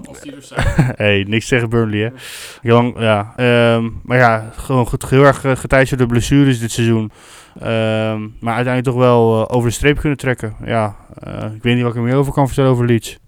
Als die dus zijn. hey, niks tegen Burnley, hè. Ja, um, maar ja, gewoon heel erg geteisterd door blessures dit seizoen. Um, maar uiteindelijk toch wel over de streep kunnen trekken. Ja, ik weet niet wat ik er meer over kan vertellen over Leeds.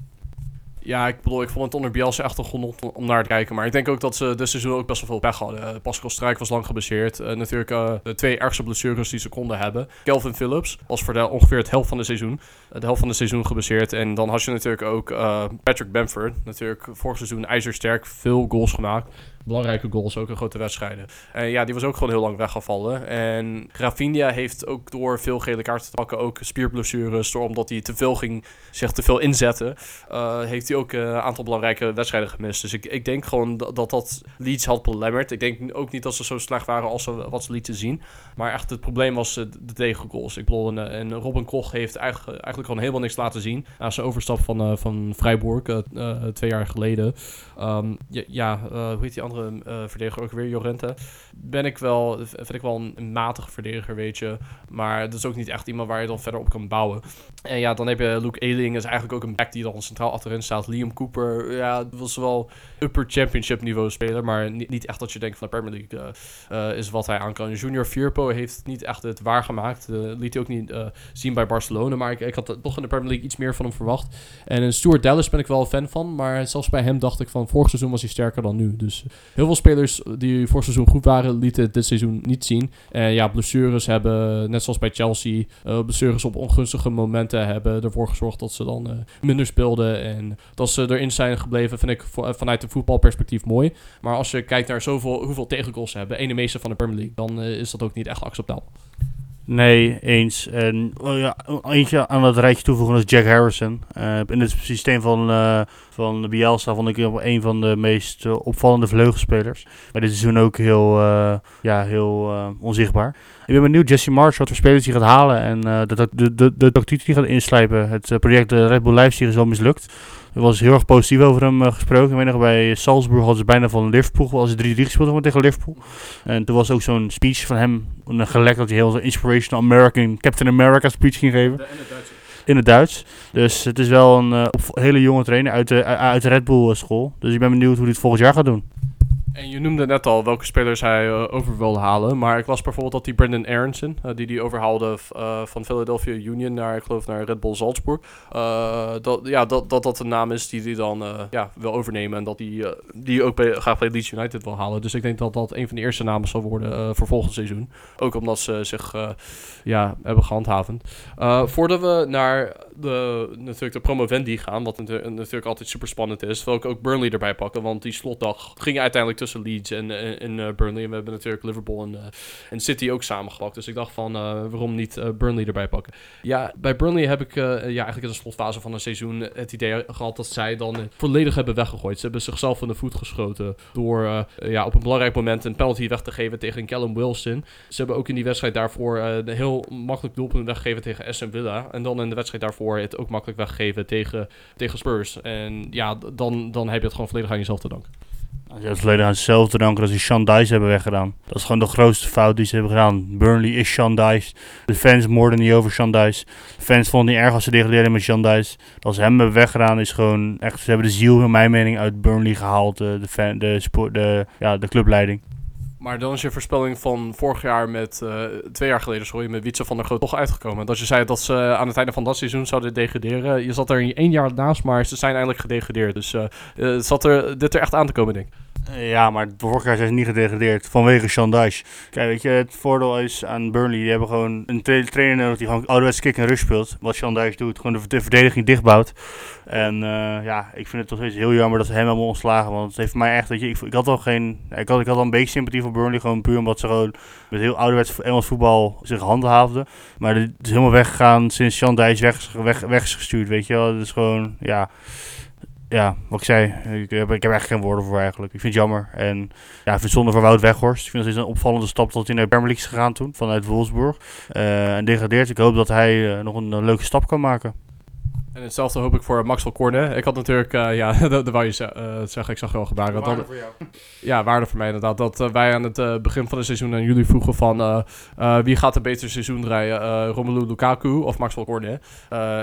Ja, ik bedoel, ik vond het onder Bielsa echt een genot om naar te kijken. Maar ik denk ook dat ze dit seizoen ook best wel veel pech hadden. Uh, Pascal Strijk was lang geblesseerd. Uh, natuurlijk uh, de twee ergste blessures die ze konden hebben. Kelvin Phillips was voor ongeveer het helft van de seizoen. de helft van de seizoen geblesseerd. En dan had je natuurlijk ook Patrick Bamford. Natuurlijk vorig seizoen ijzersterk, veel goals gemaakt belangrijke goals, ook in grote wedstrijden. En ja, die was ook gewoon heel lang weggevallen. En Rafinha heeft ook door veel gele kaarten te pakken ook spierblessures, door omdat hij te veel ging, zich te veel inzetten, uh, heeft hij ook een aantal belangrijke wedstrijden gemist. Dus ik, ik denk gewoon dat, dat dat Leeds had belemmerd. Ik denk ook niet dat ze zo slecht waren als ze wat ze lieten zien. Maar echt het probleem was de tegengoals. Ik bedoel, en, en Robin Koch heeft eigenlijk, eigenlijk gewoon helemaal niks laten zien. Na zijn overstap van, uh, van Freiburg uh, twee jaar geleden. Um, ja, ja hoe heet die andere uh, verdediger ook weer, Jorente. Ben ik wel, vind ik wel een, matige verdediger, weet je. Maar dat is ook niet echt iemand waar je dan verder op kan bouwen. En ja, dan heb je Luke Ealing, is eigenlijk ook een back die dan centraal achterin staat. Liam Cooper, ja, was wel upper championship niveau speler. Maar niet, niet echt dat je denkt van de Premier League uh, uh, is wat hij aan kan. Junior Firpo heeft niet echt het waargemaakt. Liet hij ook niet zien bij Barcelona. Maar ik, ik had toch in de Premier League iets meer van hem verwacht. En Stuart Dallas ben ik wel een fan van. Maar zelfs bij hem dacht ik van vorig seizoen was hij sterker dan nu. Dus heel veel spelers die vorig seizoen goed waren, lieten dit seizoen niet zien. En ja, blessures hebben, net zoals bij Chelsea, uh, blessures op ongunstige momenten hebben ervoor gezorgd dat ze dan uh, minder speelden. En dat ze erin zijn gebleven, vind ik vanuit een voetbalperspectief mooi. Maar als je kijkt naar zoveel, hoeveel tegengoals ze hebben, ene meeste van de Premier League, dan is dat ook niet echt acceptabel. Nee, eens. En oh ja, eentje aan dat rijtje toevoegen is Jack Harrison. Uh, in het systeem van, uh, van Bielsa vond ik een van de meest uh, opvallende vleugelspelers. Maar dit seizoen ook heel, ja, heel onzichtbaar. Ik ben benieuwd, Jesse March, wat voor spelers hij gaat halen en de, de, de, de, tactiek die gaat inslijpen. Het project Red Bull Leipzig is al mislukt. Er was heel erg positief over hem uh, gesproken. Ik weet nog, bij Salzburg hadden ze bijna van Liverpool, als ze 3-3 gespeeld hebben tegen Liverpool. En toen was ook zo'n speech van hem, een gelek dat hij heel zo'n inspirational American, Captain America speech ging geven. De, het Duits. In het Duits. Dus het is wel een uh, hele jonge trainer uit de, uit de Red Bull school. Dus ik ben benieuwd hoe hij het volgend jaar gaat doen. En je noemde net al welke spelers hij eh, over wilde halen. Maar ik las bijvoorbeeld dat die Brendan Aronson, eh, die die overhaalde uh, van Philadelphia Union naar, ik geloof, naar Red Bull Salzburg. Dat, ja, dat, dat dat een naam is die hij dan ja, wil overnemen. En dat hij die ook bij, graag bij Leeds United wil halen. Dus ik denk dat dat een van de eerste namen zal worden voor volgend seizoen. Ook omdat ze zich ja, hebben gehandhavend. voordat we naar de, natuurlijk de promovendi gaan, wat natuurlijk altijd super spannend is, wil ik ook Burnley erbij pakken. Want die slotdag ging uiteindelijk tussen Leeds en, en, uh, Burnley. En we hebben natuurlijk Liverpool en, uh, en City ook samengepakt. Dus ik dacht van, uh, waarom niet Burnley erbij pakken? Ja, bij Burnley heb ik ja, eigenlijk in de slotfase van een seizoen het idee gehad dat zij dan volledig hebben weggegooid. Ze hebben zichzelf in de voet geschoten door ja, op een belangrijk moment een penalty weg te geven tegen Callum Wilson. Ze hebben ook in die wedstrijd daarvoor een heel makkelijk doelpunt weggegeven tegen Aston Villa. En dan in de wedstrijd daarvoor het ook makkelijk weggegeven tegen, tegen Spurs. En ja, dan, dan heb je het gewoon volledig aan jezelf te danken. Je hebt het volledig aan zichzelf te danken dat ze Sean Dice hebben weggedaan. Dat is gewoon de grootste fout die ze hebben gedaan. Burnley is Sean Dice. De fans moorden niet over Sean Dice. De fans vonden niet erg als ze degradeerden met Sean Dice. Als ze hem hebben weggedaan is gewoon echt... Ze hebben de ziel, in mijn mening, uit Burnley gehaald. De, de, de, sport, de, ja, de clubleiding. Maar dan is je voorspelling van vorig jaar met, uh, twee jaar geleden, sorry, met Wietse van der Groot toch uitgekomen. Dat je zei dat ze aan het einde van dat seizoen zouden degraderen. Je zat er één jaar naast, maar ze zijn eindelijk gedegradeerd. Dus uh, zat er, dit er echt aan te komen, denk ik. Ja, maar vorig jaar zijn ze niet gedegradeerd vanwege Dyche. Kijk, weet je, het voordeel is aan Burnley, die hebben gewoon een trainer nodig die gewoon ouderwets kick en rush speelt. Wat Dyche doet, gewoon de, verdediging dichtbouwt. En uh, ja, ik vind het toch steeds heel jammer dat ze hem hebben ontslagen. Want het heeft mij echt, weet je, ik, had al geen, ik had, ik had al een beetje sympathie voor Burnley. Gewoon puur omdat ze gewoon met heel ouderwets Engels voetbal zich handhaafden. Maar het is helemaal weggegaan sinds Dyche weg, weg, weg is gestuurd, weet je wel. Het is gewoon, ja ja, wat ik zei, ik heb, ik heb geen woorden voor eigenlijk. Ik vind het jammer. En ja, ik vind zonde voor Wout Weghorst. Ik vind het een opvallende stap dat hij naar de is gegaan toen, vanuit Wolfsburg. Uh, en degradeert. Ik hoop dat hij uh, nog een leuke stap kan maken. En hetzelfde hoop ik voor Maxwell Corne. Ik had natuurlijk, uh, ja, (laughs) dat, wou je zeggen, ik zag wel gebaren. Waarde dat, voor jou. Ja, waarde voor mij inderdaad. Dat uh, wij aan het begin van het seizoen aan jullie vroegen van wie gaat een beter seizoen draaien, Romelu Lukaku of Maxwell Corne.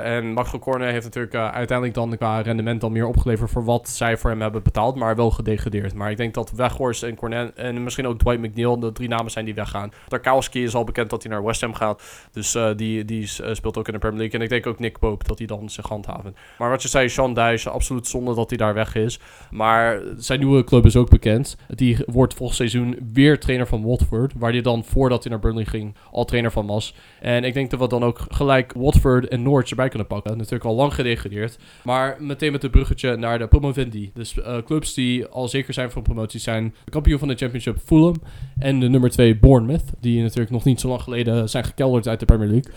en Maxwell Corne heeft natuurlijk uiteindelijk dan qua rendement dan meer opgeleverd voor wat zij voor hem hebben betaald, maar wel gedegradeerd. Maar ik denk dat Weghorst en Corne en misschien ook Dwight McNeil de drie namen zijn die weggaan. Tarkowski is al bekend dat hij naar West Ham gaat, dus die, die speelt ook in de Premier League. En ik denk ook Nick Pope dat hij dan handhaven. Maar wat je zei, Sean Dyche, absoluut zonde dat hij daar weg is. Maar zijn nieuwe club is ook bekend. Die wordt volgend seizoen weer trainer van Watford. Waar hij dan voordat hij naar Burnley ging al trainer van was. En ik denk dat we dan ook gelijk Watford en Norwich erbij kunnen pakken. Natuurlijk al lang gedegradeerd. Maar meteen met het bruggetje naar de promovendi. Dus uh, clubs die al zeker zijn van promotie zijn de kampioen van de Championship Fulham. En de nummer 2 Bournemouth. Die natuurlijk nog niet zo lang geleden zijn gekelderd uit de Premier League.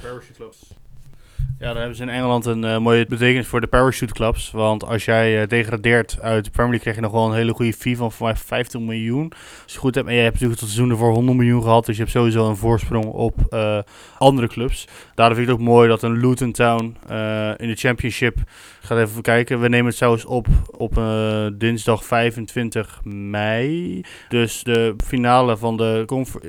Ja, dan hebben ze in Engeland een uh, mooie betekenis voor de parachute clubs. Want als jij uh, degradeert uit de Premier League, krijg je nog wel een hele goede fee van voor mij 50 miljoen. Als je goed hebt, en je hebt natuurlijk tot seizoen voor 100 miljoen gehad. Dus je hebt sowieso een voorsprong op uh, andere clubs. Daarom vind ik het ook mooi dat een Luton Town in de Championship gaat even kijken. We nemen het zelfs op op dinsdag 25 mei. Dus de finale van de,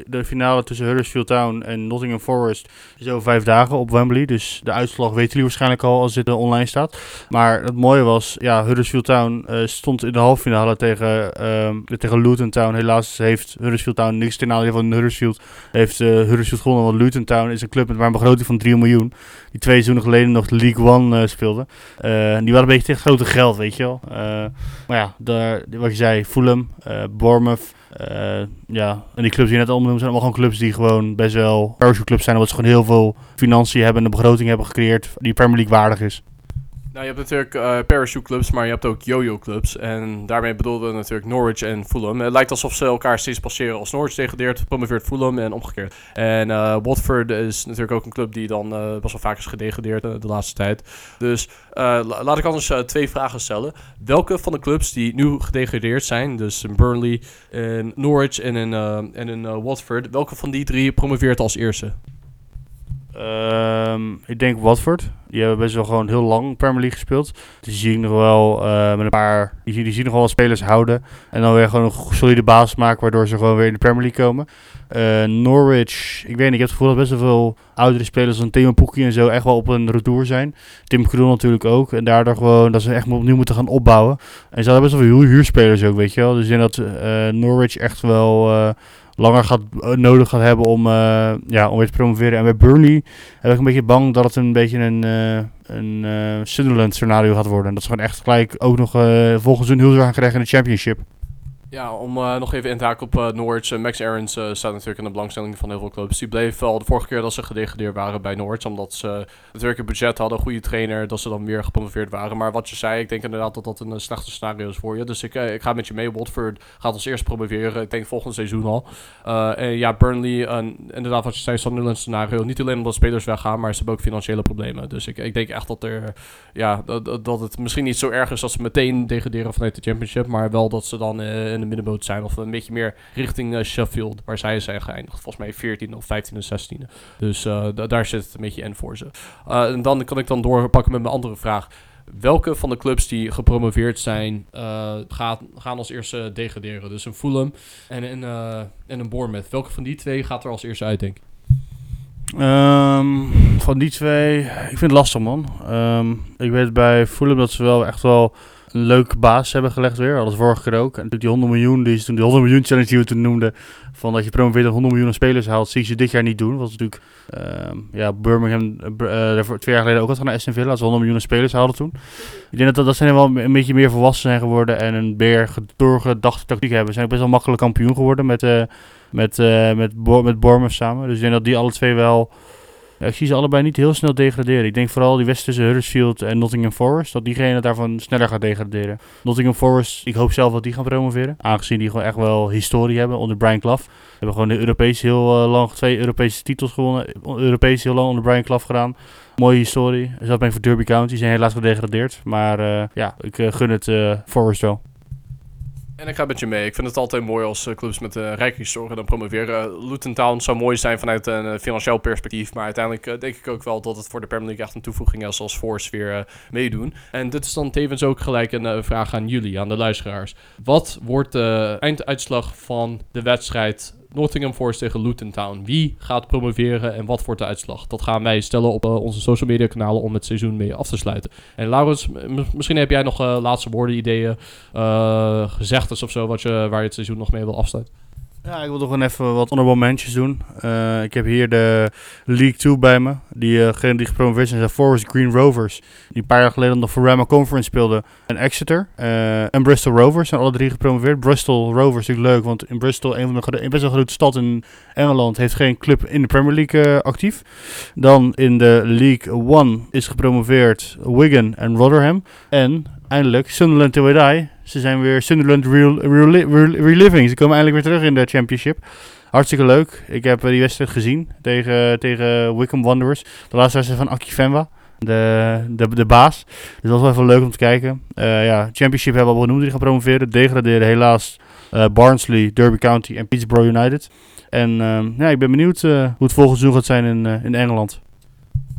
de finale tussen Huddersfield Town en Nottingham Forest is over vijf dagen op Wembley. Dus de uitslag weten jullie waarschijnlijk al als dit uh, online staat. Maar het mooie was, ja, Huddersfield Town uh, stond in de halve finale tegen, uh, tegen Luton Town. Helaas heeft Huddersfield Town niks ten nadele van Huddersfield. Heeft uh, Huddersfield gewonnen, want Luton Town is een club met maar een begroting van 3 miljoen. Die twee seizoenen geleden nog League One speelde. Die waren een beetje tegen grote geld, weet je wel. maar ja, daar, wat je zei, Fulham, Bournemouth... Uh, ja, en die clubs die je net al noemde zijn allemaal gewoon clubs die gewoon best wel parachute clubs zijn. Omdat ze gewoon heel veel financiën hebben en een begroting hebben gecreëerd die Premier League waardig is. Nou, je hebt natuurlijk uh, parachute clubs, maar je hebt ook yo-yo clubs. En daarmee bedoelden we natuurlijk Norwich en Fulham. Het lijkt alsof ze elkaar steeds passeren. Als Norwich degradeert, promoveert Fulham en omgekeerd. En uh, Watford is natuurlijk ook een club die dan uh, best wel vaak is gedegradeerd de laatste tijd. Dus laat ik anders twee vragen stellen. Welke van de clubs die nu gedegradeerd zijn, dus Burnley, in Norwich en in, en in Watford, welke van die drie promoveert als eerste? Ehm, ik denk Watford. Die hebben best wel gewoon heel lang Premier League gespeeld. Die zie ik nog wel eh, met een paar. Die, zie- die zie ik nog wel spelers houden. En dan weer gewoon een solide basis maken. Waardoor ze gewoon weer in de Premier League komen. Eh, Norwich. Ik weet niet. Ik heb het gevoel dat best wel veel oudere spelers. Als Timo Pukki en zo. Echt wel op een retour zijn. Tim Krul natuurlijk ook. En daardoor gewoon dat ze echt opnieuw moeten gaan opbouwen. En ze hadden best wel veel huur- huurspelers ook. Weet je wel. Dus denk dat eh, Norwich echt wel. Langer gaat, eh, nodig gaat hebben om, eh, ja, om weer te promoveren. En bij Burnley heb ik een beetje bang dat het een beetje een, eh, een eh, Sunderland scenario gaat worden. En dat ze gewoon echt gelijk ook nog volgens hun heel gaan krijgen in de championship. Ja, om eh, nog even in te haken op eh, Norwich. eh, Max Aarons staat natuurlijk in de belangstelling van heel veel clubs. Die bleef al de vorige keer dat ze gedegradeerd waren bij Norwich. Omdat ze natuurlijk een budget hadden, een goede trainer. Dat ze dan weer gepromoveerd waren. Maar wat je zei, ik denk inderdaad dat dat een slechte scenario is voor je. Dus ik, ik ga met je mee. Watford gaat als eerste promoveren. Ik denk volgend seizoen al. En ja, Burnley, inderdaad wat je zei, Sunderland scenario. Niet alleen omdat spelers weggaan, maar ze hebben ook financiële problemen. Dus ik, ik denk echt dat er ja, dat, dat- dat het misschien niet zo erg is als ze meteen degraderen vanuit de championship. Maar wel dat ze dan in de middenboot zijn. Of een beetje meer richting eh, Sheffield, waar zij zijn geëindigd. Volgens mij 14 of 15 en 16. Dus eh, da- daar zit het een beetje in voor ze. Eh, en dan kan ik dan doorpakken met mijn andere vraag. Welke van de clubs die gepromoveerd zijn, gaat, gaan als eerste degraderen? Dus een Fulham en een, eh, en een Bournemouth. Welke van die twee gaat er als eerste uit, denk ik? Ehm, van die twee, ik vind het lastig man. Ehm, ik weet bij Fulham dat ze wel echt wel een leuke basis hebben gelegd weer. Alles vorige keer ook. En die 100 miljoen, die is toen die 100 miljoen challenge die we toen noemden. Van dat je promoveert en 100 miljoen spelers haalt, zie ze dit jaar niet doen. Was natuurlijk, ehm, ja, Birmingham daarvoor twee jaar geleden ook had naar Aston Villa. Als ze 100 miljoen spelers haalden toen. Ik denk dat, dat, zijn wel een beetje meer volwassen zijn geworden. En een meer ge- doorgedachte tactiek hebben. Ze zijn best wel makkelijk kampioen geworden met, eh met, met, Bo met Bournemouth samen. Dus ik denk dat die alle twee wel... Ik zie ze allebei niet heel snel degraderen. Ik denk vooral die wedstrijd tussen Huddersfield en Nottingham Forest, dat diegene daarvan sneller gaat degraderen. Nottingham Forest, ik hoop zelf dat die gaan promoveren. Aangezien die gewoon echt wel historie hebben onder Brian Clough. Ze hebben gewoon de Europees heel eh, lang, twee Europese titels gewonnen. Europees heel lang onder Brian Clough gedaan. Mooie historie. Zelfs ben ik voor Derby County, die zijn helaas gedegradeerd. Maar eh, ja, ik eh, gun het eh, Forest wel. En ik ga met je mee. Ik vind het altijd mooi als eh, clubs met een rijke historie dan promoveren. Luton Town zou mooi zijn vanuit een eh, financieel perspectief. Maar uiteindelijk eh, denk ik ook wel dat het voor de Premier League echt een toevoeging is als Force weer eh, meedoen. En dit is dan tevens ook gelijk een eh, vraag aan jullie, aan de luisteraars. Wat wordt de einduitslag van de wedstrijd Nottingham Forest tegen Luton Town? Wie gaat promoveren en wat wordt de uitslag? Dat gaan wij stellen op eh, onze social media kanalen om het seizoen mee af te sluiten. En Laurens, misschien heb jij nog eh, laatste woorden, ideeën, eh gezegdes of zo, wat je, waar je het seizoen nog mee wil afsluiten. Ja, ik wil toch gewoon even wat honorable doen. Eh, ik heb hier de League 2 bij me. Die, eh die gepromoveerd zijn, zijn Forest Green Rovers. Die een paar jaar geleden nog voor Rama Conference speelden. En Exeter. eh, en Bristol Rovers zijn alle drie gepromoveerd. Bristol Rovers is leuk, want in Bristol, een van de best wel grote stad in Engeland, heeft geen club in de Premier League actief. Dan in de League 1 is gepromoveerd Wigan en Rotherham. En eindelijk Sunderland. Ze zijn weer Sunderland real, real- reliving. Ze komen eindelijk weer terug in de championship. Hartstikke leuk. Ik heb eh, die wedstrijd gezien tegen, tegen Wickham Wanderers. De laatste wedstrijd van Aki. De, de, de baas. Dus dat was wel even leuk om te kijken. Eh, ja, Championship hebben we al genoemd. Die gaan promoveren. Degraderen helaas eh, Barnsley, Derby County en Peterborough United. En ehm, ja, ik ben benieuwd hoe het volgend seizoen gaat zijn in, in Engeland.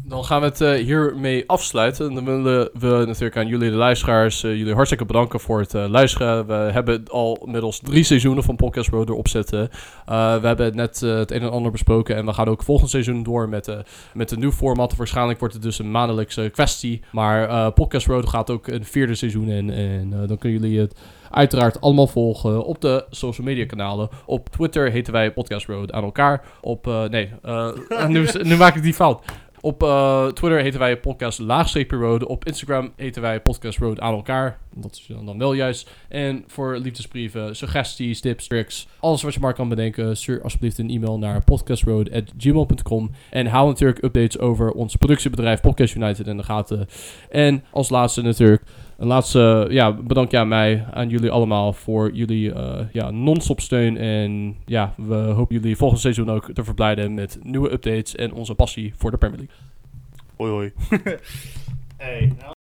Dan gaan we het eh, hiermee afsluiten. En dan willen we natuurlijk aan jullie, de luisteraars, eh, jullie hartstikke bedanken voor het eh, luisteren. We hebben al inmiddels drie seizoenen van Podcast Road erop zitten. We hebben net het een en ander besproken. En we gaan ook volgend seizoen door met, met een nieuw format. Waarschijnlijk wordt het dus een maandelijkse kwestie. Maar Podcast Road gaat ook een vierde seizoen in. En dan kunnen jullie het uiteraard allemaal volgen op de social media kanalen. Op Twitter heten wij Podcast Road aan elkaar. Op, nee, (laughs) nu, nu maak ik die fout. Op eh, Twitter heten wij podcast laagstreepje road. Op Instagram heten wij podcast road aan elkaar. Dat is dan, wel juist. En voor liefdesbrieven, suggesties, tips, tricks, alles wat je maar kan bedenken, stuur alsjeblieft een e-mail naar podcastroad.gmail.com. En hou natuurlijk updates over ons productiebedrijf Podcast United in de gaten. En als laatste natuurlijk, een laatste ja, bedankt aan mij, aan jullie allemaal voor jullie eh, ja, non-stop steun. En ja, we hopen jullie volgend seizoen ook te verblijden met nieuwe updates en onze passie voor de Premier League. Hoi hoi. (laughs) (laughs) hey,